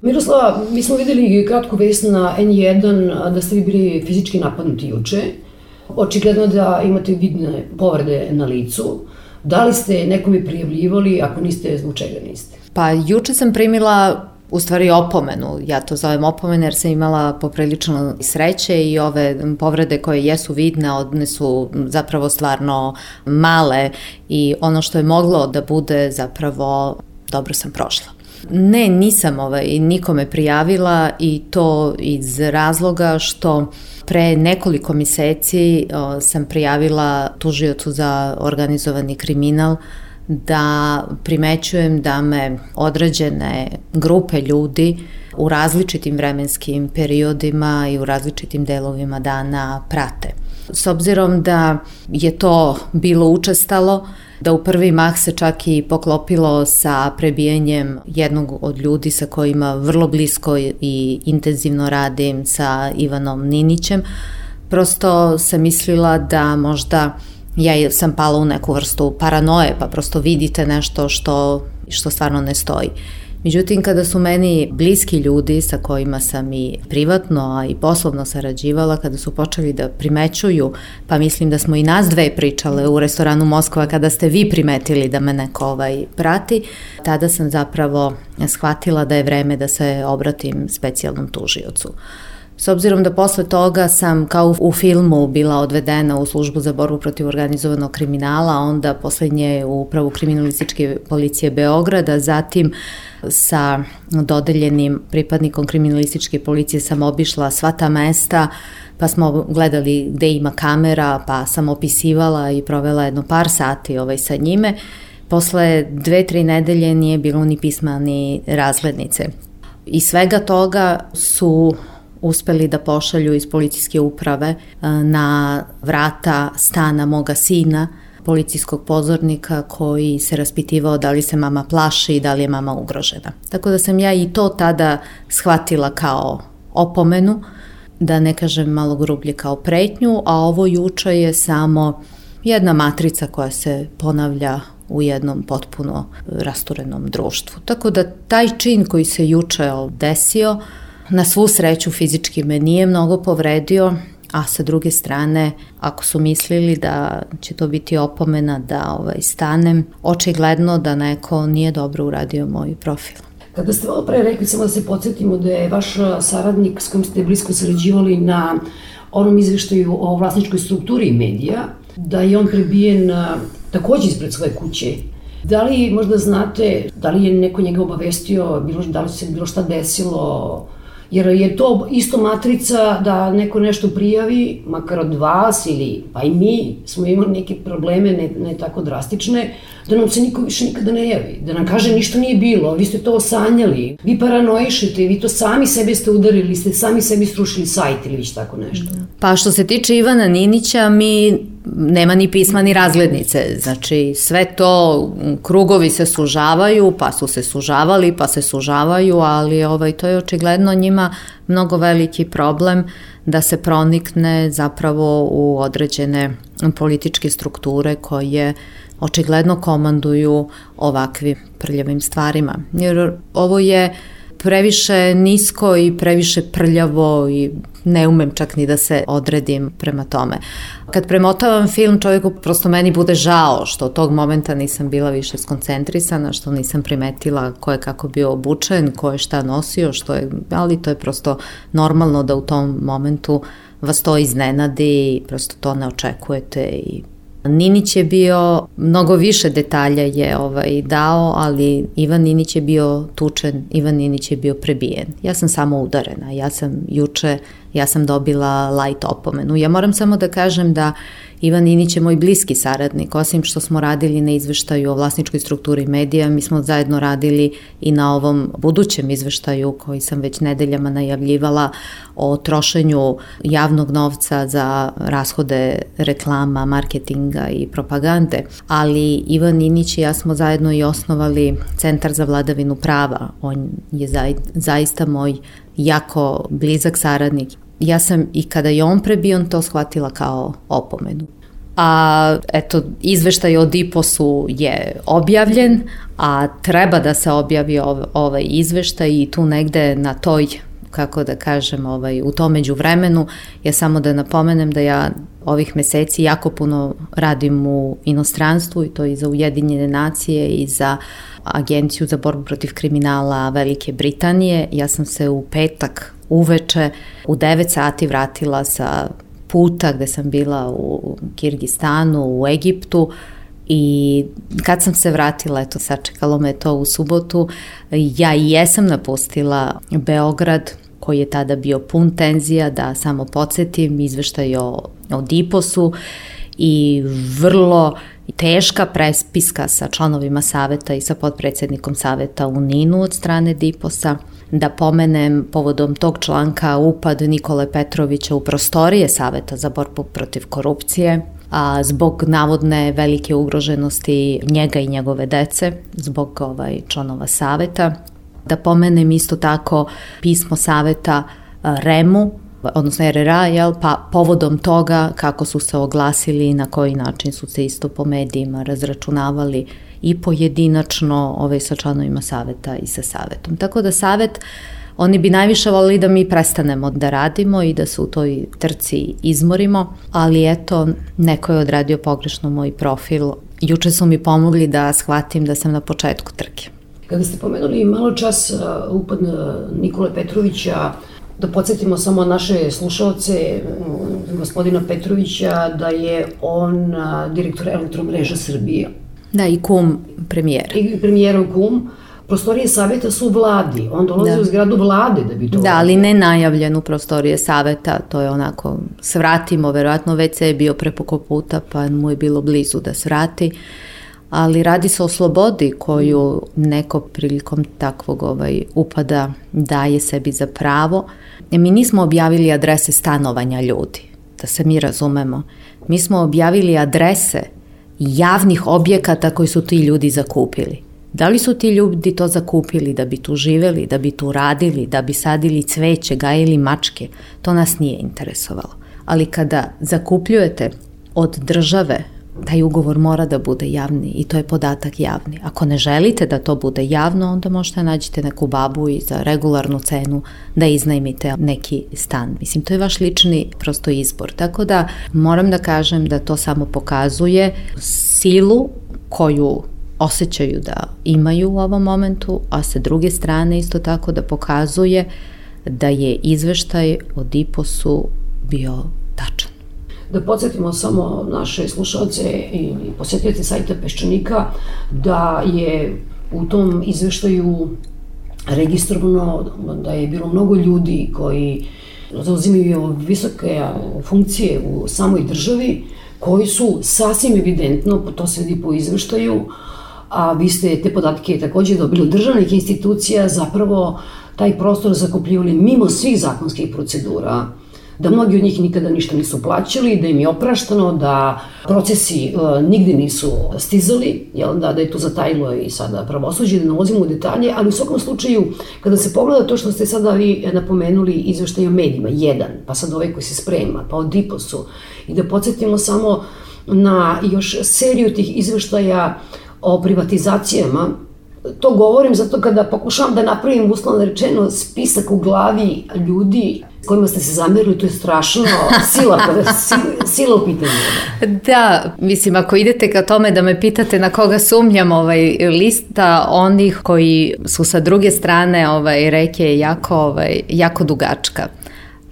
Miroslava, mi smo videli kratku vest na N1 da ste vi bili fizički napadnuti juče. Očigledno da imate vidne povrede na licu. Da li ste nekome prijavljivali, ako niste, zbog čega niste? Pa juče sam primila u stvari opomenu, ja to zovem opomene jer sam imala poprilično sreće i ove povrede koje jesu vidne, one su zapravo stvarno male i ono što je moglo da bude zapravo dobro sam prošla. Ne, nisam ovaj, nikome prijavila i to iz razloga što pre nekoliko meseci o, sam prijavila tužiocu za organizovani kriminal da primećujem da me određene grupe ljudi u različitim vremenskim periodima i u različitim delovima dana prate. S obzirom da je to bilo učestalo, da u prvi mah se čak i poklopilo sa prebijanjem jednog od ljudi sa kojima vrlo blisko i intenzivno radim sa Ivanom Ninićem, prosto sam mislila da možda ja sam pala u neku vrstu paranoje, pa prosto vidite nešto što, što stvarno ne stoji. Međutim, kada su meni bliski ljudi sa kojima sam i privatno, a i poslovno sarađivala, kada su počeli da primećuju, pa mislim da smo i nas dve pričale u restoranu Moskva kada ste vi primetili da me neko ovaj prati, tada sam zapravo shvatila da je vreme da se obratim specijalnom tužiocu. S obzirom da posle toga sam kao u filmu bila odvedena u službu za borbu protiv organizovanog kriminala, onda poslednje u upravu kriminalističke policije Beograda, zatim sa dodeljenim pripadnikom kriminalističke policije sam obišla sva ta mesta, pa smo gledali gde ima kamera, pa sam opisivala i provela jedno par sati ovaj, sa njime. Posle dve, tri nedelje nije bilo ni pisma ni razglednice. I svega toga su uspeli da pošalju iz policijske uprave e, na vrata stana moga sina, policijskog pozornika koji se raspitivao da li se mama plaši i da li je mama ugrožena. Tako da sam ja i to tada shvatila kao opomenu, da ne kažem malo grublje kao pretnju, a ovo juče je samo jedna matrica koja se ponavlja u jednom potpuno rasturenom društvu. Tako da taj čin koji se juče desio, Na svu sreću fizički me nije mnogo povredio, a sa druge strane, ako su mislili da će to biti opomena da ovaj, stanem, očigledno da neko nije dobro uradio moj profil. Kada ste malo pre rekli, samo da se podsjetimo da je vaš saradnik s kojim ste blisko sarađivali na onom izveštaju o vlasničkoj strukturi medija, da je on prebijen takođe ispred svoje kuće. Da li možda znate, da li je neko njega obavestio, bilo, da li se bilo šta desilo, Jer je to isto matrica da neko nešto prijavi, makar od vas ili pa i mi smo imali neke probleme, ne, ne tako drastične, da nam se niko više nikada ne javi, da nam kaže ništa nije bilo, vi ste to osanjali, vi paranoišete, vi to sami sebe ste udarili, ste sami sebi srušili sajt ili već tako nešto. Pa što se tiče Ivana Ninića, mi nema ni pisma ni razglednice, znači sve to, krugovi se sužavaju, pa su se sužavali, pa se sužavaju, ali ovaj, to je očigledno njima mnogo veliki problem da se pronikne zapravo u određene političke strukture koje očigledno komanduju ovakvim prljavim stvarima. Jer ovo je previše nisko i previše prljavo i ne umem čak ni da se odredim prema tome. Kad premotavam film, čovjeku prosto meni bude žao što tog momenta nisam bila više skoncentrisana, što nisam primetila ko je kako bio obučen, ko je šta nosio, što je, ali to je prosto normalno da u tom momentu vas to iznenadi i prosto to ne očekujete i Ninić je bio, mnogo više detalja je ovaj, dao, ali Ivan Ninić je bio tučen, Ivan Ninić je bio prebijen. Ja sam samo udarena, ja sam juče, ja sam dobila light opomenu. Ja moram samo da kažem da Ivan Inić je moj bliski saradnik, osim što smo radili na izveštaju o vlasničkoj strukturi medija, mi smo zajedno radili i na ovom budućem izveštaju koji sam već nedeljama najavljivala o trošenju javnog novca za rashode reklama, marketinga i propagande. Ali Ivan Inić i ja smo zajedno i osnovali Centar za vladavinu prava. On je zaista moj jako blizak saradnik ja sam i kada je on prebion to shvatila kao opomenu. a eto, izveštaj o Diposu je objavljen, a treba da se objavi ovaj izveštaj i tu negde na toj kako da kažem, ovaj, u tom među vremenu, ja samo da napomenem da ja ovih meseci jako puno radim u inostranstvu i to i za Ujedinjene nacije i za Agenciju za borbu protiv kriminala Velike Britanije. Ja sam se u petak uveče u 9 sati vratila sa puta gde sam bila u Kirgistanu, u Egiptu i kad sam se vratila, eto sačekalo me to u subotu, ja i jesam napustila Beograd koji je tada bio pun tenzija, da samo podsjetim, izveštaj o, o Diposu i vrlo teška prespiska sa članovima saveta i sa podpredsednikom saveta u Ninu od strane Diposa. Da pomenem povodom tog članka upad Nikole Petrovića u prostorije Saveta za borbu protiv korupcije, a zbog navodne velike ugroženosti njega i njegove dece, zbog ovaj članova saveta. Da pomenem isto tako pismo saveta REMU, odnosno RRA, jel, pa povodom toga kako su se oglasili i na koji način su se isto po medijima razračunavali i pojedinačno ovaj, sa članovima saveta i sa savetom. Tako da savet Oni bi najviše volili da mi prestanemo da radimo i da se u toj trci izmorimo, ali eto, neko je odradio pogrešno moj profil. Juče su mi pomogli da shvatim da sam na početku trke. Kada ste pomenuli malo čas uh, upad Nikole Petrovića, da podsjetimo samo naše slušalce, um, gospodina Petrovića, da je on uh, direktor elektromreža Srbije. Da, i kum premijera. I premijerov kum. Prostorije saveta su u vladi, on dolazi da. u zgradu vlade da bi to... Da, ali ne najavljen u prostorije saveta, to je onako, svratimo, verovatno već se je bio prepoko puta, pa mu je bilo blizu da svrati ali radi se o slobodi koju neko prilikom takvog ovaj, upada daje sebi za pravo. E, mi nismo objavili adrese stanovanja ljudi, da se mi razumemo. Mi smo objavili adrese javnih objekata koji su ti ljudi zakupili. Da li su ti ljudi to zakupili da bi tu živeli, da bi tu radili, da bi sadili cveće, gajili mačke, to nas nije interesovalo. Ali kada zakupljujete od države taj ugovor mora da bude javni i to je podatak javni. Ako ne želite da to bude javno, onda možete nađite neku babu i za regularnu cenu da iznajmite neki stan. Mislim, to je vaš lični prosto izbor. Tako da moram da kažem da to samo pokazuje silu koju osjećaju da imaju u ovom momentu, a sa druge strane isto tako da pokazuje da je izveštaj o Diposu bio. Da podsjetimo samo naše slušalce i posjetioci sajta Peščanika da je u tom izveštaju registrovano da je bilo mnogo ljudi koji zauzimaju visoke funkcije u samoj državi, koji su sasvim evidentno, to se vidi po izveštaju, a vi ste te podatke takođe dobili od državnih institucija, zapravo taj prostor zakupljivali mimo svih zakonskih procedura, da mnogi od njih nikada ništa nisu plaćali, da im je opraštano, da procesi uh, nigde nisu stizali, jel, da, da je to zatajilo i sada pravosuđe, da ne ulazimo u detalje, ali u svakom slučaju, kada se pogleda to što ste sada vi napomenuli izveštaj o medijima, jedan, pa sad ovaj koji se sprema, pa o Diposu, i da podsjetimo samo na još seriju tih izveštaja o privatizacijama, to govorim zato kada pokušavam da napravim uslovno rečeno spisak u glavi ljudi kojima ste se zamerili, to je strašno sila, sila u pitanju. Da, mislim, ako idete ka tome da me pitate na koga sumnjam, ovaj, lista onih koji su sa druge strane ovaj, reke je jako, ovaj, jako dugačka.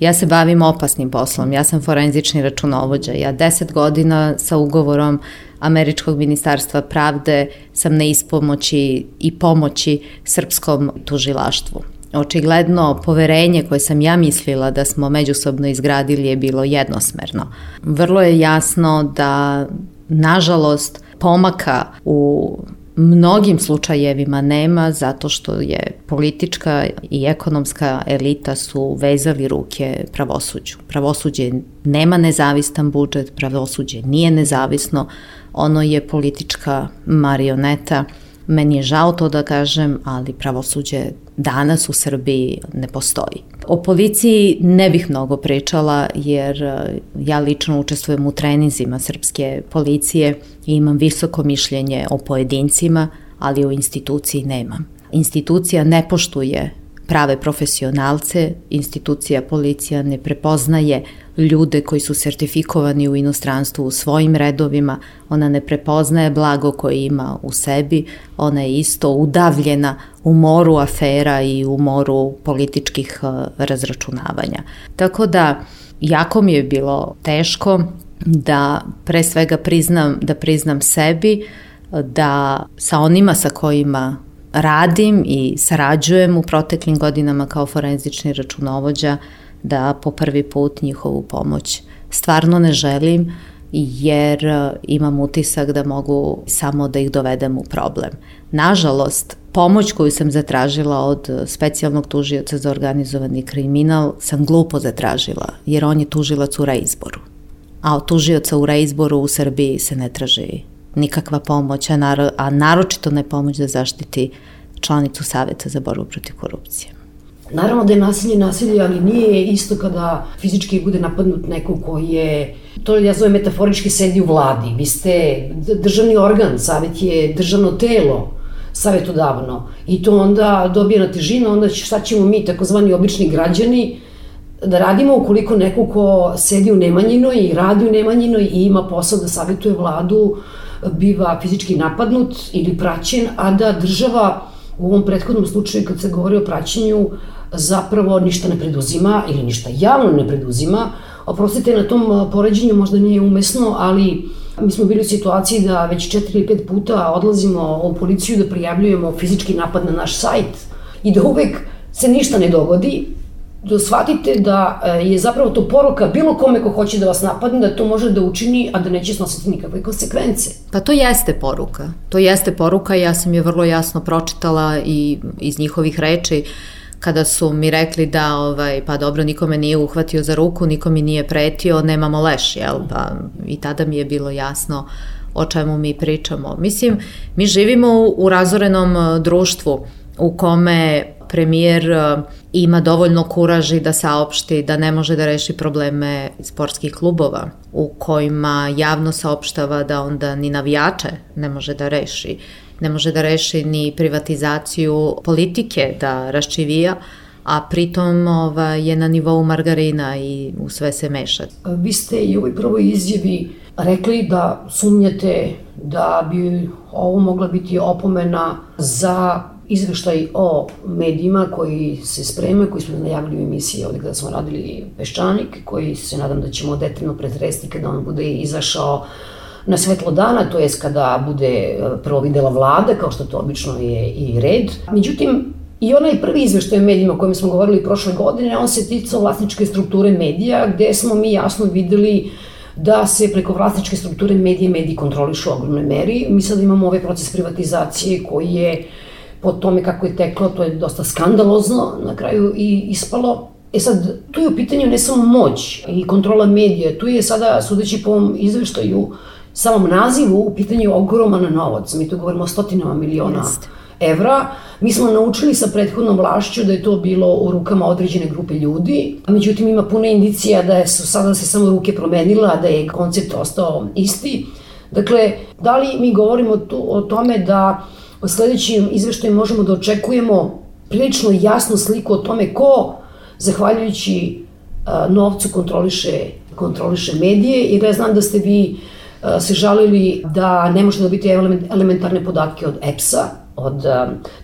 Ja se bavim opasnim poslom, ja sam forenzični računovođa, ja deset godina sa ugovorom Američkog ministarstva pravde sam na ispomoći i pomoći srpskom tužilaštvu. Očigledno poverenje koje sam ja mislila da smo međusobno izgradili je bilo jednosmerno. Vrlo je jasno da nažalost pomaka u mnogim slučajevima nema zato što je politička i ekonomska elita su vezali ruke pravosuđu. Pravosuđe nema nezavistan budžet, pravosuđe nije nezavisno, ono je politička marioneta. Meni je žao to da kažem, ali pravosuđe danas u Srbiji ne postoji. O policiji ne bih mnogo pričala jer e, ja lično učestvujem u treninzima srpske policije i imam visoko mišljenje o pojedincima, ali o instituciji nemam. Institucija ne poštuje prave profesionalce, institucija policija ne prepoznaje ljude koji su sertifikovani u inostranstvu u svojim redovima, ona ne prepoznaje blago koje ima u sebi, ona je isto udavljena u moru afera i u moru političkih e, razračunavanja. Tako da, jako mi je bilo teško da pre svega priznam, da priznam sebi da sa onima sa kojima radim i sarađujem u proteklim godinama kao forenzični računovođa da po prvi put njihovu pomoć stvarno ne želim jer e, imam utisak da mogu samo da ih dovedem u problem. Nažalost, pomoć koju sam zatražila od specijalnog tužioca za organizovani kriminal sam glupo zatražila, jer on je tužilac u reizboru. A od tužioca u reizboru u Srbiji se ne traži nikakva pomoć, a, naro, a naročito ne pomoć da zaštiti članicu Saveta za borbu protiv korupcije. Naravno da je nasilje nasilje, ali nije isto kada fizički bude napadnut neko koji je, to ja zovem metaforički, sedi u vladi. Vi ste državni organ, savet je državno telo, savetodavno. I to onda dobije na težinu, onda šta ćemo mi, takozvani obični građani, da radimo ukoliko neko ko sedi u Nemanjinoj i radi u Nemanjinoj i ima posao da savjetuje vladu, biva fizički napadnut ili praćen, a da država u ovom prethodnom slučaju kad se govori o praćenju zapravo ništa ne preduzima ili ništa javno ne preduzima. Oprostite, na tom poređenju možda nije umesno, ali mi smo bili u situaciji da već četiri ili pet puta odlazimo u policiju da prijavljujemo fizički napad na naš sajt i da uvek se ništa ne dogodi, da shvatite da e, je zapravo to poruka bilo kome ko hoće da vas napadne, da to može da učini, a da neće snositi nikakve konsekvence. Pa to jeste poruka. To jeste poruka, ja sam je vrlo jasno pročitala i iz njihovih reči kada su mi rekli da, ovaj, pa dobro, nikome nije uhvatio za ruku, niko mi nije pretio, nemamo leš, jel? Pa i tada mi je bilo jasno o čemu mi pričamo. Mislim, mi živimo u, u razorenom e, društvu u kome premijer e, ima dovoljno kuraži da saopšti da ne može da reši probleme sportskih klubova u kojima javno saopštava da onda ni navijače ne može da reši, ne može da reši ni privatizaciju politike da raščivija, a pritom ova, je na nivou margarina i u sve se meša. Vi ste i u ovoj prvoj izjavi rekli da sumnjate da bi ovo mogla biti opomena za izveštaj o medijima koji se spremaju, koji smo najavili u emisiji ovde kada smo radili Peščanik, koji se nadam da ćemo detaljno pretresti kada on bude izašao na svetlo dana, to jest kada bude e, prvo videla vlada, kao što to obično je i red. Međutim, I onaj prvi izveštaj o medijima o kojem smo govorili prošle godine, on se ticao vlasničke strukture medija, gde smo mi jasno videli da se preko vlasničke strukture medije mediji kontrolišu u ogromnoj meri. Mi sad imamo ovaj proces privatizacije koji je po tome kako je teklo, to je dosta skandalozno na kraju i ispalo. E sad, tu je u pitanju ne samo moć i kontrola medija, tu je sada, sudeći po ovom izveštaju, samom nazivu, u pitanju ogroman novac. Mi tu govorimo o stotinama miliona Jeste. evra. Mi smo naučili sa prethodnom vlašću da je to bilo u rukama određene grupe ljudi, a međutim ima puno indicija da je, su sada se samo ruke promenila, da je koncept ostao isti. Dakle, da li mi govorimo tu o tome da u sledećem izveštaju možemo da očekujemo prilično jasnu sliku o tome ko, zahvaljujući novcu, kontroliše, kontroliše medije, jer ja znam da ste vi se žalili da ne možete dobiti elementarne podatke od EPS-a, od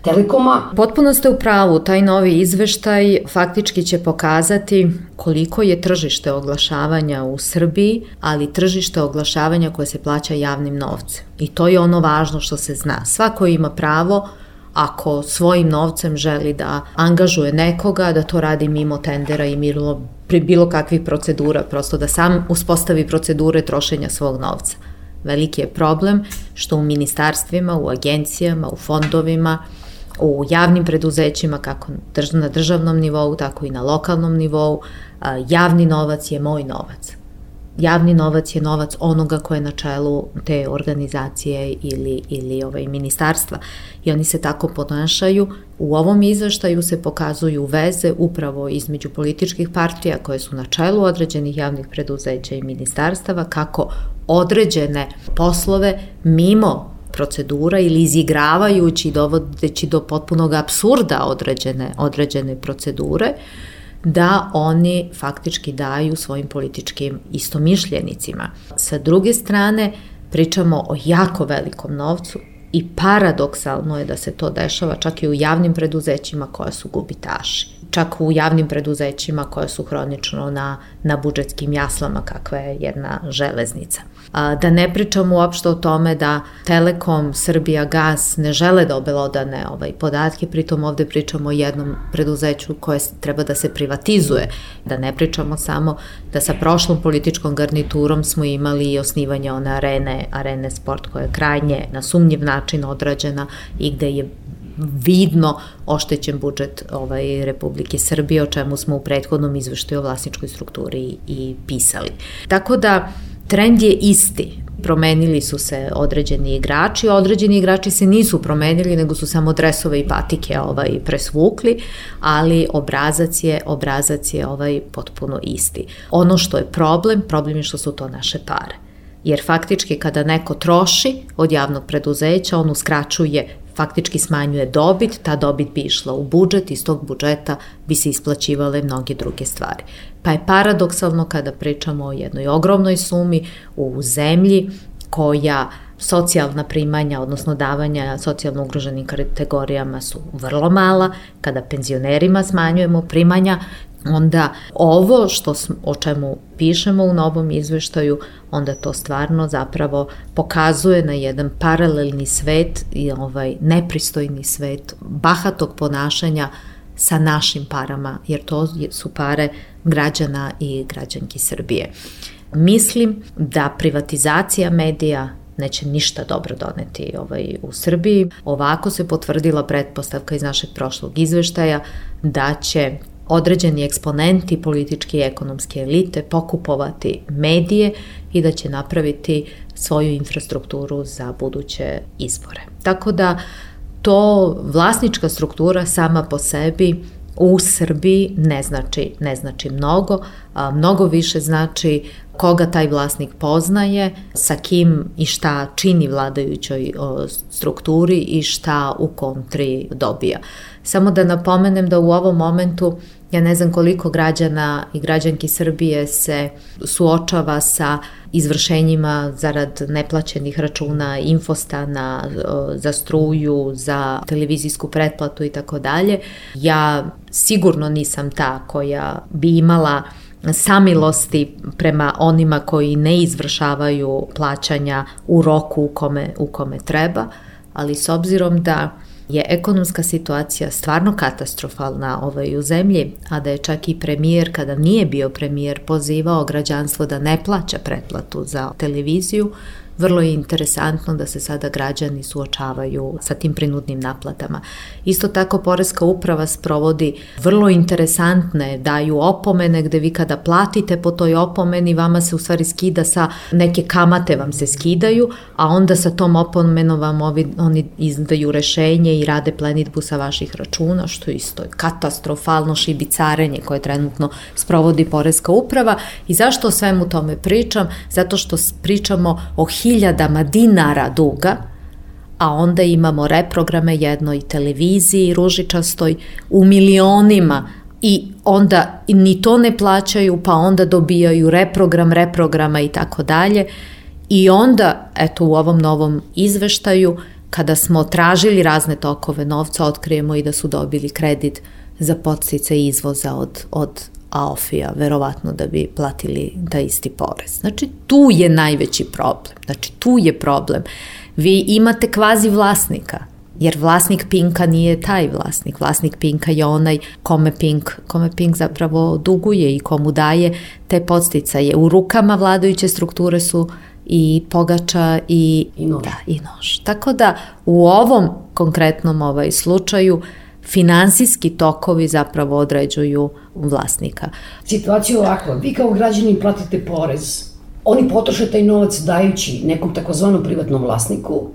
Telekoma. Potpuno ste u pravu, taj novi izveštaj faktički će pokazati koliko je tržište oglašavanja u Srbiji, ali tržište oglašavanja koje se plaća javnim novcem. I to je ono važno što se zna. Svako ima pravo ako svojim novcem želi da angažuje nekoga, da to radi mimo tendera i mimo pri bilo kakvih procedura, prosto da sam uspostavi procedure trošenja svog novca. Veliki je problem što u ministarstvima, u agencijama, u fondovima, u javnim preduzećima, kako na državnom nivou, tako i na lokalnom nivou, javni novac je moj novac. Javni novac je novac onoga ko je na čelu te organizacije ili, ili ovaj ministarstva. I oni se tako ponašaju. U ovom izveštaju se pokazuju veze upravo između političkih partija koje su na čelu određenih javnih preduzeća i ministarstava, kako određene poslove mimo procedura ili izigravajući dovodeći do potpunog absurda određene, određene procedure, da oni faktički daju svojim političkim istomišljenicima. Sa druge strane, pričamo o jako velikom novcu i paradoksalno je da se to dešava čak i u javnim preduzećima koja su gubitaši čak u javnim preduzećima koja su hronično na, na budžetskim jaslama kakva je jedna železnica. A, da ne pričam uopšte o tome da Telekom, Srbija, Gas ne žele da obelodane ovaj podatke, pritom ovde pričamo o jednom preduzeću koje treba da se privatizuje, da ne pričamo samo da sa prošlom političkom garniturom smo imali i osnivanje one arene, arene sport koja je krajnje na sumnjiv način odrađena i gde je vidno oštećen budžet ovaj, Republike Srbije, o čemu smo u prethodnom izveštaju o vlasničkoj strukturi i pisali. Tako da, trend je isti. Promenili su se određeni igrači, određeni igrači se nisu promenili, nego su samo dresove i patike ovaj presvukli, ali obrazac je, obrazac je ovaj potpuno isti. Ono što je problem, problem je što su to naše pare. Jer faktički kada neko troši od javnog preduzeća, on uskraćuje faktički smanjuje dobit, ta dobit bi išla u budžet, iz tog budžeta bi se isplaćivale mnoge druge stvari. Pa je paradoksalno kada pričamo o jednoj ogromnoj sumi u zemlji koja socijalna primanja, odnosno davanja socijalno ugroženim kategorijama su vrlo mala, kada penzionerima smanjujemo primanja, onda ovo što o čemu pišemo u novom izveštaju, onda to stvarno zapravo pokazuje na jedan paralelni svet i ovaj nepristojni svet bahatog ponašanja sa našim parama, jer to su pare građana i građanki Srbije. Mislim da privatizacija medija neće ništa dobro doneti ovaj, u Srbiji. Ovako se potvrdila pretpostavka iz našeg prošlog izveštaja da će određeni eksponenti političke i ekonomske elite pokupovati medije i da će napraviti svoju infrastrukturu za buduće izbore. Tako da to vlasnička struktura sama po sebi u Srbiji ne znači, ne znači mnogo, a, mnogo više znači koga taj vlasnik poznaje, sa kim i šta čini vladajućoj strukturi i šta u kontri dobija. Samo da napomenem da u ovom momentu Ja ne znam koliko građana i građanki Srbije se suočava sa izvršenjima zarad neplaćenih računa, infostana, za struju, za televizijsku pretplatu i tako dalje. Ja sigurno nisam ta koja bi imala samilosti prema onima koji ne izvršavaju plaćanja u roku u kome, u kome treba, ali s obzirom da je ekonomska situacija stvarno katastrofalna ovaj u zemlji, a da je čak i premijer, kada nije bio premijer, pozivao građanstvo da ne plaća pretplatu za televiziju, vrlo je interesantno da se sada građani suočavaju sa tim prinudnim naplatama. Isto tako Poreska uprava sprovodi vrlo interesantne, daju opomene gde vi kada platite po toj opomeni vama se u stvari skida sa neke kamate vam se skidaju, a onda sa tom opomenom vam ovi, oni izdaju rešenje i rade plenitbu sa vaših računa, što isto je katastrofalno šibicarenje koje trenutno sprovodi Poreska uprava. I zašto o svemu tome pričam? Zato što pričamo o hiljadama dinara duga, a onda imamo reprograme jednoj televiziji ružičastoj u milionima i onda ni to ne plaćaju, pa onda dobijaju reprogram reprograma i tako dalje. I onda, eto u ovom novom izveštaju, kada smo tražili razne tokove novca, otkrijemo i da su dobili kredit za podstice izvoza od, od AOFI-a, verovatno da bi platili taj isti porez. Znači, tu je najveći problem. Znači, tu je problem. Vi imate kvazi vlasnika, jer vlasnik Pinka nije taj vlasnik. Vlasnik Pinka je onaj kome Pink, kome Pink zapravo duguje i komu daje te podsticaje. U rukama vladajuće strukture su i pogača i, I nož. Da, i nož. Tako da u ovom konkretnom ovaj slučaju finansijski tokovi zapravo određuju vlasnika. Situacija je ovakva, vi kao građanin platite porez oni potroše taj novac dajući nekom takozvanom privatnom vlasniku,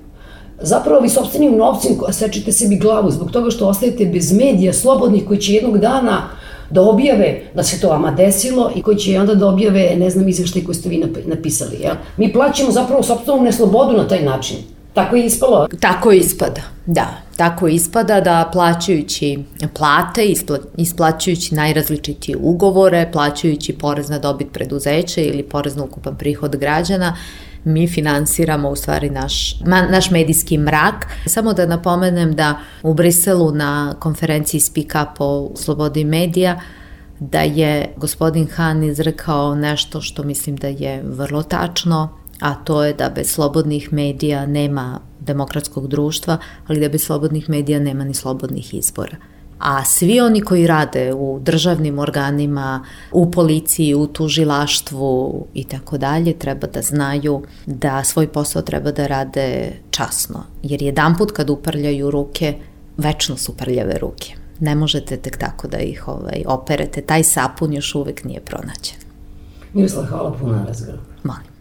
zapravo vi sobstvenim novcem sečete sebi glavu zbog toga što ostajete bez medija slobodnih koji će jednog dana da objave da se to vama desilo i koji će onda da objave, ne znam, izveštaj koji ste vi napisali. Jel? Mi plaćamo zapravo sobstvenu neslobodu na taj način. Tako je ispalo. Tako ispada, da. Tako ispada da plaćajući plate, ispla, isplaćujući najrazličitije ugovore, plaćajući porez na dobit preduzeća ili porez na ukupan prihod građana, mi finansiramo u stvari naš, ma, naš medijski mrak. Samo da napomenem da u Briselu na konferenciji Speak Up o slobodi medija da je gospodin Han izrekao nešto što mislim da je vrlo tačno, a to je da bez slobodnih medija nema demokratskog društva, ali da bez slobodnih medija nema ni slobodnih izbora. A svi oni koji rade u državnim organima, u policiji, u tužilaštvu i tako dalje, treba da znaju da svoj posao treba da rade časno. Jer jedan put kad uprljaju ruke, večno su prljave ruke. Ne možete tek tako da ih ovaj, operete. Taj sapun još uvek nije pronađen. Miroslav, hvala puno na. Molim.